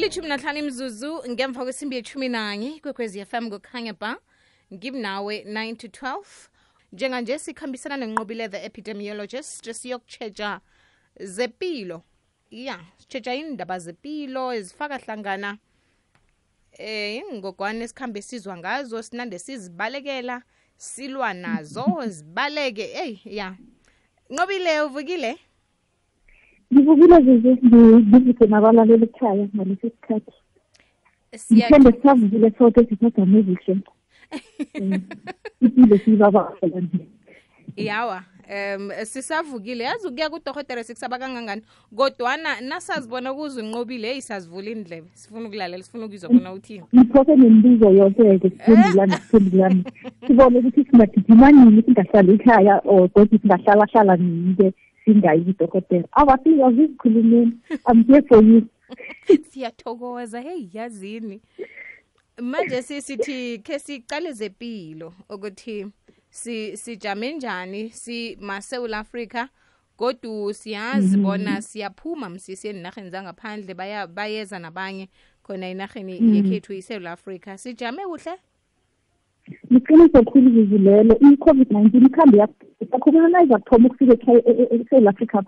ilithumi nahlanu imzuzu ngemva kwesimbi yethumi nanye kwekwezi fm kukhanya ba ngimnawe 9 to 12 njenganje sikhambisana nenqobile the epidemiologist siyokutshetsha zepilo. Ya sitshetsha indaba zepilo ezifaka hlangana eh ingogwane esikhambe sizwa ngazo sinande sizibalekela silwa nazo zibaleke. Ey ya. Nqobile uvukile? Ngivukile zize ngivike nabalaleli ekhaya ngalesi sikhathi. Ngithembe sisavukile soke sisajame kuhle. Impilo siyibabala nje yawa um sisavukile. Yazi ukuya kudohotere sikusaba kangangani? Kodwana nasazibona kuzo inqobile heyi sazivula indlebe sifuna ukulalela sifuna ukuzwa bona uthini ngiphoke nemibuzo yonke-ke siphendulane siphendulane sibone ukuthi singagijima nini singahlali ekhaya or godi singahlalahlala nini-ke? Singayi kudokotela awafika zizikhulumeni i'm here for you. Siyathokoza. Heyi yazini? Manje sisithi khe sicale zepilo ukuthi si sijame njani? Si masewula afrika godu siyazi bona siyaphuma msisi enarheni zangaphandle baya bayeza nabanye khona enarheni yekhethu isewula afrika sijame kuhle? Liqiniso khulu zizilelo i-covid-19 ikhambi yakhuluma nayizakuthoma ukufika ekhaya- e- e- esewula afrika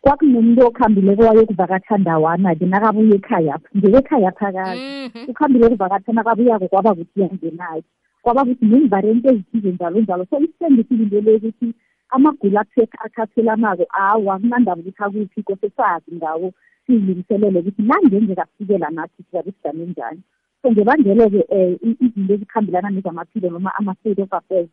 kwakunomuntu okhambileko wayokuvakatha ndawana-ke nakabuya ekhayapha ngekekhayapha kazi. Mhm. ukhambile ukuvakatha nakabuyako kwaba kuthi yangenayo kwaba kuthi nemvarenti ezithize njalo njalo. So isisembisile into le ukuthi amagulo athe- athatelanako awa kunandaba ukuthi akuphi kose sazi ngawo sizilungiselele ukuthi nangenzeka kufikela nathi sizabe sijame njani so ngebangelo-ke um izinto ezikhambelana nezamaphilo noma ama-state of affairs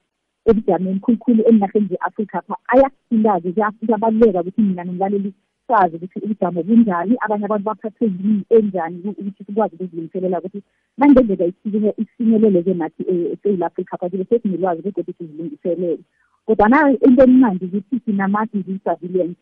ebujameni khulukhulu enarheni ze-afrika pha ayakuthinta-ke kuyabaluleka ukuthi mina nomlaleli sazi ukuthi ubujamo bunjani abanye abantu baphathwe yini enjani u- ukuthi sikwazi ukuzilungiselela ukuthi nangenzeka isike- isifinyelele-ke nathi eh, esewula afrika pha kibe sesinelwazi begodwa sizilungiselele. Kodwana into emnandi ukuthi sinama-disease surveillance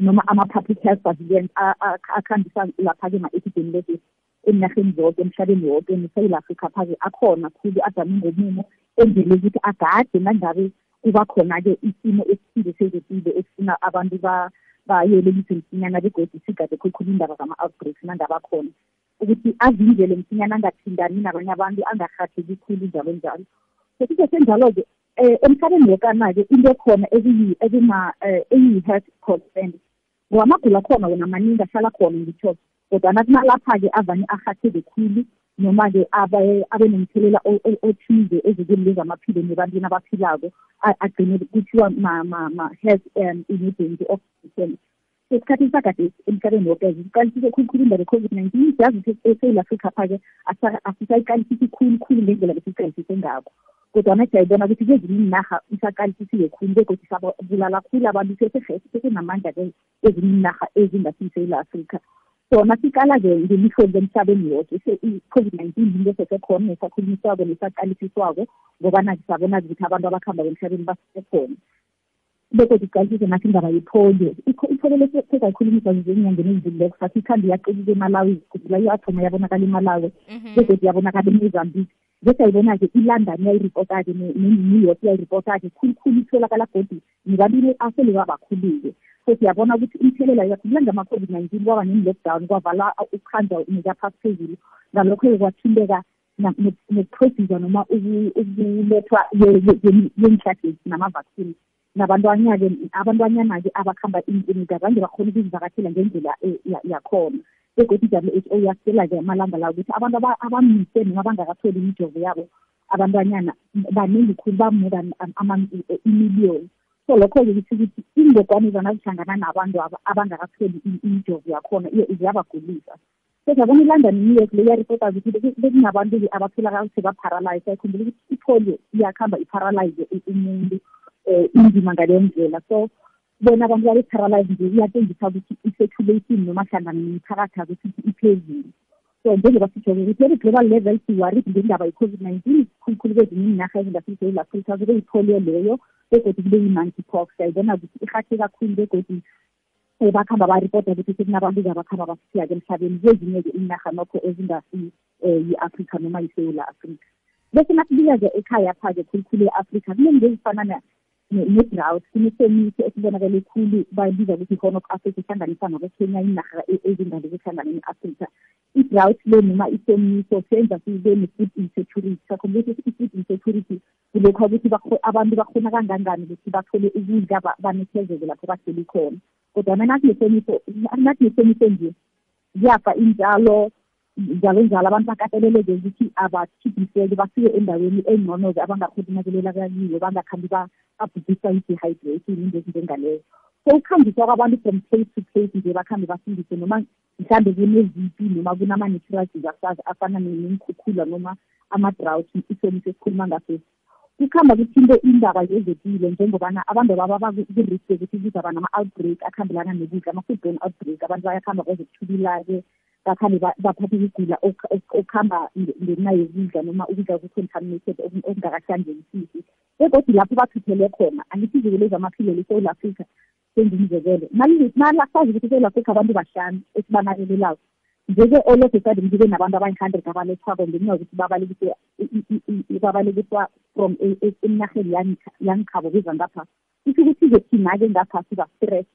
noma ama-public health surveillance a- a- akhambisa lapha-ke ma-epidemiologist enarheni zonke emhlabeni wonke nesewula afrika pha-ke akhona khulu ajame ngomumo enzele ukuthi agade nangabe kuba khona-ke isimo esithile sezempilo esifuna abantu ba- bayelelise msinyana begodwa sigade khulukhulu indaba zama-outbreaks nangabe akhona ukuthi avinjele msinyana angathindani nabanye abantu angarhatheki khulu njalo njalo. So kusesenjalo-ke um emhlabeni wokana-ke into ekhona eziyi- ezima um eyiyi-health concern ngoba amagulo akhona wona maningi ahlala khona ngitsho kodwana kunalapha-ke avane arhatheke khulu noma-ke abe nomthelela othize ezikweni lezamaphilo nebantwini abaphilako agcine kuthiwa ma-health um emergency of esikhathini sakade emhlabeni woke siqalisise khulukhulu indaba ye-covid-19 siyazi ukuthi esewula afrika pha-ke asisayiqalisisi khulukhulu ngendlela besiyiqalisise ngako kodwana siyayibona ukuthi kwezinye iinarha isaqalisisiwe khulu begodwa isabulala khulu abantu sesenamandla-ke ezinye iinarha ezingasiyisewula afrika sona siqala-ke ngelihlo emhlabeni yoke i-covid-19 into esesekhona nesakhulunyiswako nesaqalisiswako ngobana sabona ukuthi abantu abakuhamba emhlabeni basekhona bekodwa iqalisise nathi indaba yepolio. Ipolio lesezayikhulumisa njenyangeni ezidlulileko sathi ikhambi yaqekike emalawi kudlula yathoma yabonakala emalawi begodwa yabonakala emozambique. Bese ayibona-ke ilondon yayiripota-ke ne-new york yayiripota-ke. Khulukhulu itholakala godi nibabili asele babakhulu-ke so siyabona ukuthi imithelela yakudlula ngama-covid-19 kwaba ne-lockdown kwavala ukuhanjwa nikaphasi phezulu. Ngalokho-ke kwathinteka nokuproducer noma ukulethwa yenhlahla nama-vaccine. Nabantwanya-ke abantwanyana-ke abakuhamba iinklinika zange bakhona ukuzivakathela ngendlela eh, ya- yakhona. Begodwa i-w h o yasitshela-ke amalanga la ukuthi abantu aba- abamise noma abangakatholi imijovo yabo abantwanyana baningi khulu ba-more than um, ama- imiliyoni so lokho-ke kusho ukuthi ingogwane zona zihlangana nabantu aba- abangakatholi i- imijovo yakhona iyo ziyabagulisa. Sesiyabona ilondon new york le yaripota ukuthi beku- bekunabantu-ke abatholakala ukuthi baparalyze ayikhumbula ukuthi ipolio iyakuhamba iparalyze umuntu um indima ngaleyo ndlela. So bona abantu babe-paralyze nje iyatshengisa ukuthi i-circulation noma hlangana nemiphakathi ukuthi iphezulu. So njengoba sitsho-ke ukuthi eri global level siwarid ngendaba ye-covid-19 khulukhulu kwezinye iinarha ezingasisewula afrika kube yipolio leyo begodwa kube yi-monkey pox. Sayibona ukuthi irhathe kakhulu begodwa um bakuhamba baripota ukuthi sekunabantu-ke abakuhamba basifika-ke emhlabeni kwezinye-ke iinarha nokho ezingasi um yi-afrika noma yisewula afrika bese nasibika-ke ekhaya-pha-ke khulukhulu e-afrika kunento ezifana ne-drought kunesomiso esibonakele khulu bayibiza ukuthi i-horn of africa ihlanganisa nabo kenya inarha ezingaleke ehlanganeni afrika i-drought le noma isomiso senza sibe ne-food insecurity. Sakhombisa ukuthi i-food insecurity kulokhu ukuthi abantu bakhona kangangani ukuthi bathole ukudla banethezeke lapho bahleli khona. Kodwa mina kunesomiso nathi nesomiso nje ziyafa intshalo njalo njalo abantu bakateleleke ukuthi abakhiphiseke bafike endaweni engcono-ke abangakhona unakelela kakiyo bangakhambi babhubhiswa i-dehydration into ezinjengaleyo. So ukuhambiswa kwabantu from place to place nje bakhambe bafundise noma mhlawumbe kuneziphi noma kunama-natural disasters afana nemikhukhula noma ama-drought isomiso esikhuluma ngaso. Kukhamba kuthinte indaba yezempilo njengobana abantu baba baku-risk yokuthi kuzaba nama-outbreak akhambelana nokudla. Ama-foodborne outbreak abantu bayakhamba bazokuthulila-ke bakhambe baphathe ukugula okuhamba ngenxa yokudla noma ukudla oku-contaminated okungakahlanzekisisi begodwa lapho bathuthele khona angithi iziko lezamaphilo lesouth africa sengimzekele nalasazi ukuthi esouth africa abantu bahlanu esibanakelelayo nje-ke all of a sudden kube nabantu abayi-hundred abalethwako ngenxa yokuthi babalekiswe babalekiswa from eminarheni yangikhabo beza ngapha. Isho ukuthi-ke thina-ke ngapha siba stress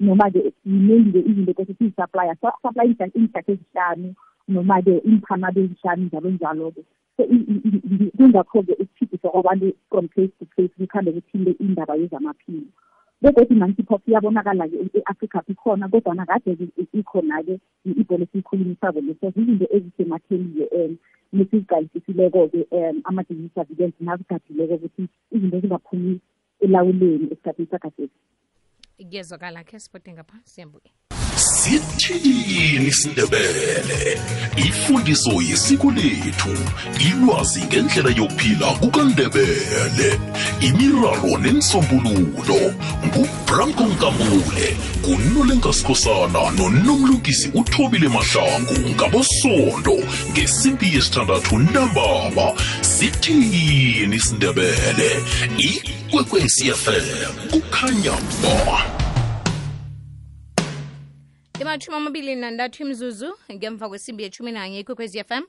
noma-ke yiningi-ke izinto kose siyi-supplya supply iinhlahla ezihlanu noma-ke iimphanado ezihlanu njalo njalo-ke. So kungakho-ke ukuphidiswa kwabantu from place to place kukhambe kuthinte indaba yezamaphilo. Begodwa i-monkeypox iyabonakala-ke e-afrika ikhona kodwa kade ikhona-ke ibholo esiyikhulumisako leso izinto ezisematheni-ke um nesiziqalisisisileko-ke um ama-disease surveillance nazigadileko ukuthi izinto ezingaphumi elawuleni esikhathini sakhathesi. Kuyezwakala khe sipote ngapha siyambuye sithini isindebele? Ifundiso yesiko lethu ilwazi ngendlela yokuphila kukandebele. Imiraro nensombululo ngubranko nkambule kunolenkasikhosana nonomlungisi uthobile mahlangu ngabosondo ngesimpi yesithandathu ntambama sithini isindebele? Ikwekwecfm kukhanya ba imathumi amabili nantathu imzuzu ngemva kwesimbi yethumi nanye ikwekwezi fm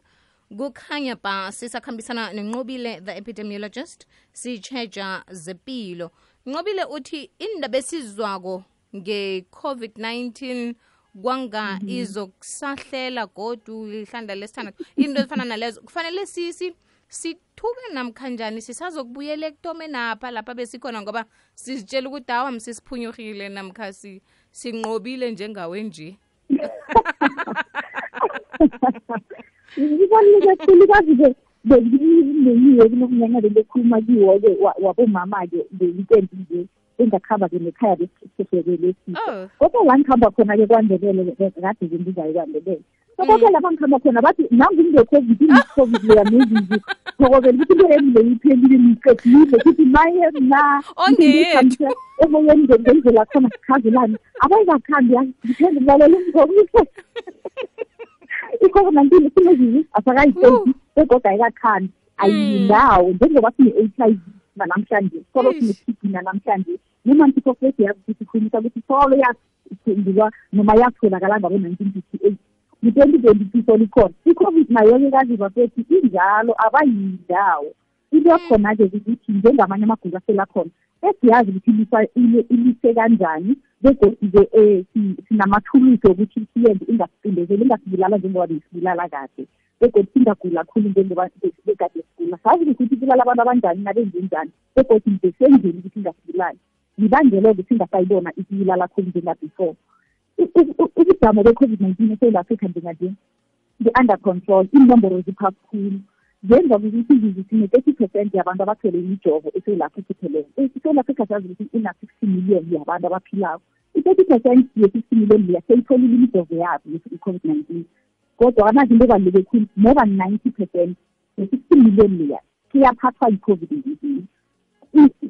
kukhanya ba sisakhambisana nenqobile the epidemiologist sitsheja zepilo. Nqobile uthi indaba esizwako nge-covid-19 kwanga izokusahlela godu lihlanda lesithandathu. Into ezifana nalezo kufanele sisi sithuke namkhanjani? Sisazokubuyela ekutomeni apha lapha besikhona ngoba sizitshela ukuthi hawa msisiphunyurhile namkha sinqobile njengawe nje. Ngibaluleke khulukazi-ke bengiyiwe kunokunyanya belekhuluma kiwo-ke wabomama-ke nge-weekend nje engakuhamba-ke nekhaya besihlehlekele Oh. kodwa la ngikhamba khona-ke kwandebele kade-ke ngizayo kwandebele. Ngakho la mm. bangikhamba khona bathi nangu ngine-COVID ah. ngine-COVID leya mizizi. Ngokobela ukuthi into yami leyo iphelile ngiqedile ukuthi maye mna. Ongethu. Oh, emoyeni ngendlela khona sikhazelani. Abayizakhambi ngithemba ukulalela umngomiso. I-COVID-19 isinezizi asakayiteki begodwa ayikakhandi. Ayinawo mm. njengoba sine-HIV namhlanje. Solo mm. sine-TB namhlanje. Nemantikofleti yakho ukuthi ikhulumisa ukuthi solo yasungulwa noma yatholakala ngabo-1958. yi-twenty twenty-two solikhona i-covid nayo yekazi bafethu injalo abayindawo. Into yakhona-ke ukuthi njengamanye amagulu aselakhona esiyazi ukuthi ilise kanjani begodi-ke um eh, sinamathulusi wokuthi siyenze ingasicindezeli ingasibulala njengoba besibulala kade begodi singagula khulu njengoba bekade sigula. Sazi ukuthi bulala abantu abanjani nabenzenjani begodi nje senzeni ukuthi ingasibulali yibangelo-ke singasayibona isibulala khulu njengabefore. Ubujamo be-covid-19 esewula afrika njenganje nge-under control inomboro ziphasi khulu. Zenza ukuthi izizi sine-thirty percent yabantu abathole imijovo esewula afrika iphelele. Isewula afrika sazi ukuthi ina-sixty million yabantu abaphilako. I-thirty percent ye-sixty million leya seyitholile imijovo yabo i-covid-19 kodwa kanazi into ebaluleke khulu more than ninety percent ye-sixty million leya siyaphathwa yi-covid-19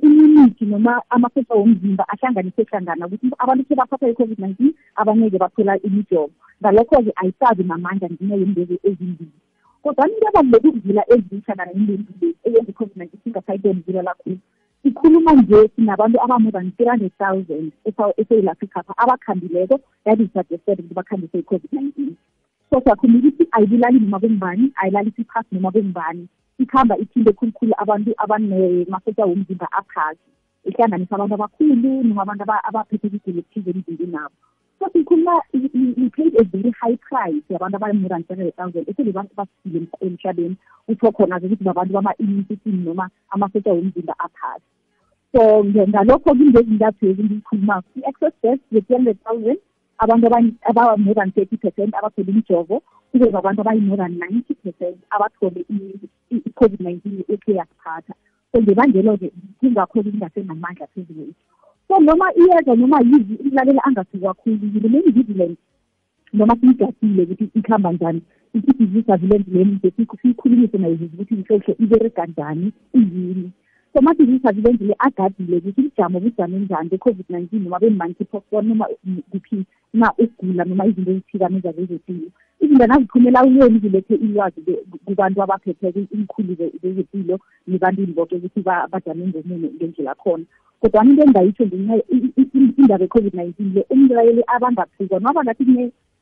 immunity noma amafefa womzimba ahlanganise hlangana ukuthi abantu sebaphathwa yi-covid-19 abanye-ke bathola imijovo. Ngalokho-ke ayisabi namandla ngenye yembezi ezimbili. Kodwa into ebaluleke ukuvula ezihlangana nembembile eyenza i-covid-19 singasayiboni vula lakhulu sikhuluma nje sinabantu aba-more than three hundred thousand esewula afrika apha abakhambileko that is suggested ukuthi bakhambise i-covid-19. So siyakhuluma ukuthi ayibulali noma kungubani ayilalisi phasi noma kungubani. Ikhamba ithinte khulukhulu abantu abanamafetha womzimba aphasi. Ihlanganisa abantu abakhulu noma abantu aba- abaphethe kugula ekuthize emzimbeni nabo so sikhuluma we paid a very high price yabantu abayi-more than seven hundred thousand esele basile emhlabeni. Kutho khona-ke ukuthi babantu bama-immune system noma amasotsha womzimba aphasi. So ngalokho kungezintathu lezi engiyikhulumako i-access best ye-three hundred thousand abantu aba-more than thirty percent abathole imijovo kube babantu abayi-more than ninety percent abathole i-covid-nineteen ekhe yasiphatha so ngebangelo-ke kungakho-ke kungasenamandla phezu kwethu so noma iyeza noma yizi ilalela angasuki kakhulu remain vigilant noma siyigasile ukuthi ikuhamba njani i-disease surveillance leni siyikhulumise nayo ukuthi mhlohlo iberega njani iyini so ama-disease surveillance le agadile ukuthi ubujamo bujame njani be-covid-19 noma be-monkeypox noma kuphi na ukugula noma izinto ezithikameza zezempilo izinto naziphumela uyeni zilethe ilwazi kubantu abaphetheke imikhulu zezempilo nebantwini bonke ukuthi bajame ngomuno ngendlela khona kodwa into engingayitsho ngenxa indaba ye-covid-19 le umlayeli abangaphuzwa noma ngathi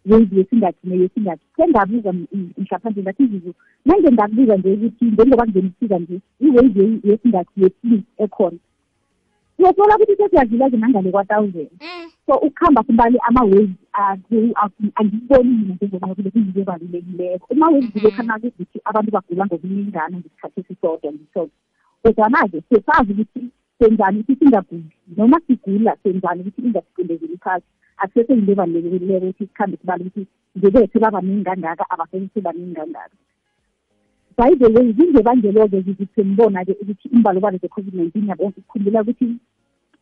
kune-wave yesingathi neyesingathi sengabuza mhlaphandle ngathi izizu nange ngakubuza nje ukuthi njengoba ngenisika nje i-wave yesingathi yesibili ekhona? Uyathola ukuthi sesiyadlula-ke nangale kwa-thousand. So ukuhamba kumbali ama-wave angiboni mina njengoba kule kuyinto ebalulekileko ama-wave zilekhana ukuthi abantu bagula ngokuningana ngesikhathi esisodwa ngisho kodwana-ke sesazi ukuthi senzani ukuthi singaguli? Noma sigula senzani ukuthi ingasicindezeli phasi akusese yinto ebalulekileko ukuthi sikhambe sibala ukuthi ngebethu babaningi kangaka abasebese baningi kangaka by the way zingebangelo-ke zithi sembona-ke ukuthi imbalobalo ze-covid-19 yabo sikhumbula ukuthi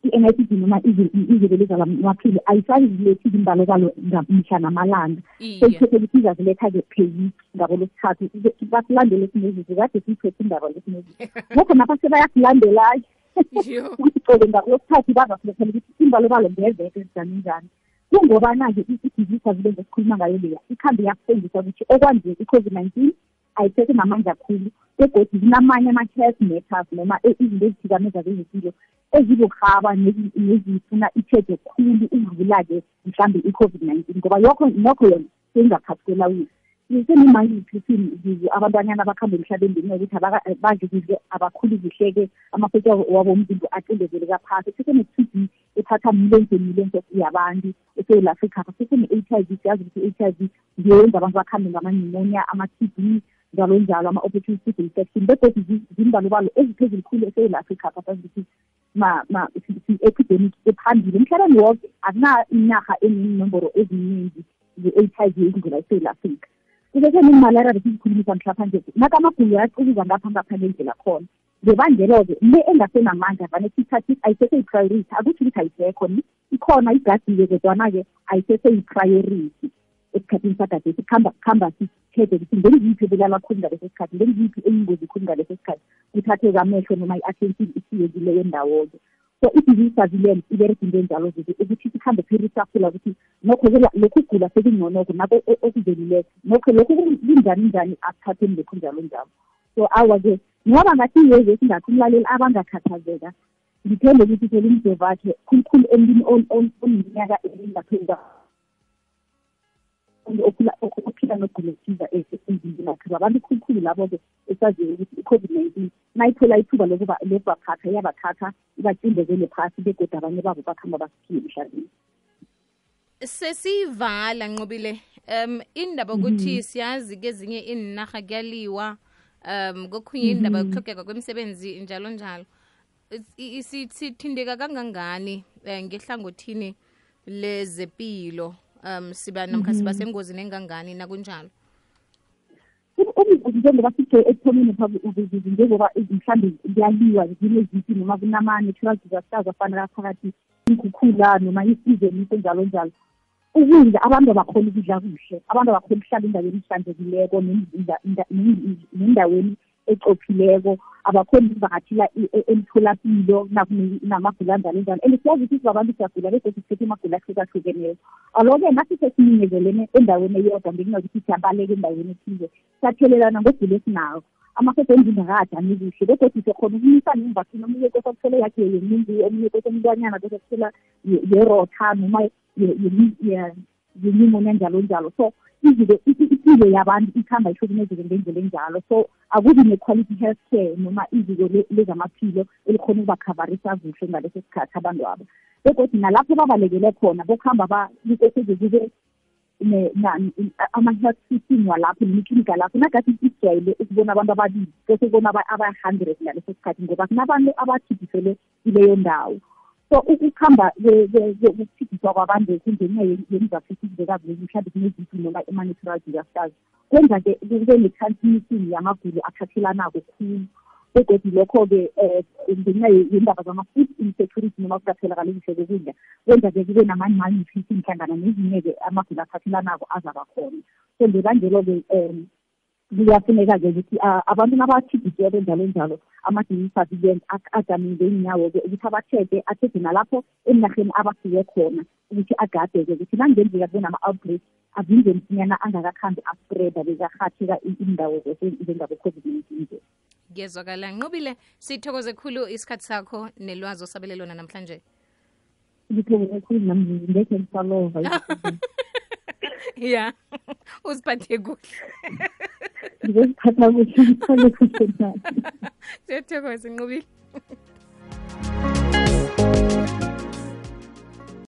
i-NICD noma iziko lezamaphilo ayisali zilethile imbalobalo mihla namalanga. Seyithethe ukuthi izaziletha-ke pheyiki ngabo lesithathu basilandele esinezizi kade siyithethe indaba lesinezizi ngokho napha sebayasilandela ukuthi cobe ngabo lesithathu bazasilethela ukuthi imbalobalo ngeveke njani njani. Kungobana-ke i-disease surveillance esikhuluma ngayo leya ikhambe yakufundisa ukuthi okwanje i-covid-19 ayithethe namandla kakhulu begodi kunamanye ama-health matters noma izinto ezithikameza zezempilo ezibuhaba nezifuna itshege khulu ukudlula-ke mhlawumbe i-covid-19 ngoba yokho nokho yona sengaphathi kwelawulo senemayiphi zizu abantwanyana abakuhambe emhlabeni ngenxa yokuthi badle kuhle abakhuli kuhle-ke amasotsha wabo omzimba acindezeleka phasi. sesene-T B ethatha millions and millions of yabantu eSouth Africa sesene-H I V siyazi ukuthi i-H I V ngiyenza abantu bakhambe ngama-pneumonia ama-T B njalo njalo ama-opportunistic infection begodwa zimbalobalo eziphezulu khulu eSouth Africa sasazi ukuthi i-epidemic ephambili. Emhlabeni wonke akuna inarha enenomboro eziningi ze-H I V ezindlela eSouth Africa kubeke nemalaria besizikhulumisa mhlapha-nje nakamagulo ayacukuza ngapha ngapha ngendlela khona. Ngebangelo-ke le engasenamandla vane sithathi ayisese yi-priority akutsho ukuthi ayisekho ikhona igadile kodwana-ke ayisese yi-priority esikhathini sagadesi kuhamba sithethe ukuthi ngengiphi ebulala khulu ngaleso sikhathi ngengiphi eyingozi khulu ngaleso sikhathi. Kuthatheke amehlo noma i-attention isiyekileyo ndawo-ke so i-disease surveillance ibereka into enjalo ukuthi sikhambe sirisafula ukuthi nokho lokhu kugula sekungconoko nako okuvelileko nokho lokhu kunjani njani asithatheni lokhu njalo njalo. So awa-ke ngoba ngathi iyezi esingathi umlaleli abangakhathazeka ngithembe ukuthi phela umjovo wakhe khulukhulu emntwini oneminyaka engaphezu ophila nokugula okuthiza emzimbeni wakhe babantu khulukhulu labo-ke esaziyo ukuthi i-covid-19 nayithola ithuba lokubaphatha iyabathatha ibacindezele phasi begodwa abanye babo bakuhamba basiphile emhlabeni. Sesivala nqobile um indaba ukuthi siyazi kezinye inarha kuyaliwa um kokhunye indaba yokuhlogeka kwemisebenzi njalo njalo. Sithindeka kangangani um ngehlangothini lezepilo? Um siba namkha siba sengozini engangani nakunjalo? Ubungozi njengoba sithe ekuthomeni phabuzizi njengoba mhlawumbe kuyaliwa zile zipi noma kunama-natural disasters afanele phakathi inkhukhula noma isizeni njalo njalo. Ukudla abantu abakhona ukudla kuhle abantu abakhona ukuhlala endaweni ehlanzekileko nendaweni ecophileko abakhona ukuvakathela emtholapilo namagula anjalo njalo and siyazi ukuthi sibabantu siyagula bese sithethe amagula ahlukahlukeneyo alo-ke nathi sesinyenyezelene endaweni eyodwa ngenxa yokuthi siyabaleka endaweni ethize siyathelelana ngogula esinawo amasoso emzimba akajami kuhle begodwa siyakhona ukumisana emvathini omunye kose akuthole yakhe yenyimbi omunye kose umntwanyana kose akuthola yerotha noma yenyimonia njalo njalo so izinto impilo yabantu ikuhamba ihlukumezeke ngendlela enjalo. So akubi ne-quality health care noma iziko lezamaphilo elikhona ukubakhavarisa kuhle ngaleso sikhathi abantu abo begodwa nalapho babalekele khona bokuhamba kube ne- na- ama-health system walapho nemiklinika lapho nagathi sijwayele ukubona abantu ababili bese kubona aba- aba-hundred ngaleso sikhathi ngoba kunabantu abathidisele kuleyo ndawo. So ukuhamba ukuthidiswa kwabantu kungenxa yemizafisizekazi lezi mhlawumbe kunezifu noma ama-natural disasters. Kwenza-ke kube ne-transmission yamagulo athathelanako khulu. Begodwa lokho-ke um ngenxa yendaba zama-food insecurity noma kungatholakali kuhle kokudla kwenza-ke kube nama-malnutrition hlangana nezinye-ke amagulo athathelanako azaba khona. So ngebangelo-ke um kuyafuneka-ke ukuthi ah, abantu nabathidisiweko njalo njalo ama-disease ajame ngeenyawo-ke ukuthi abathethe athethe nalapho enarheni abafike khona ukuthi agade-ke. Ukuthi nangenzeka kube nama-outbreak avinze msinyana angakakhambi aspreda bekarhatheka indawo njengabo-covid-19 ngiyezwakala. Nqobile sithokoze khulu isikhathi sakho nelwazi osabele lona namhlanje. Ngithokoze khulu nami ngekhe ngisalova. Ya uziphathe kuhle. ngizoziphatha kuhle ngiphale kuhle nayo siyathokoza nqobile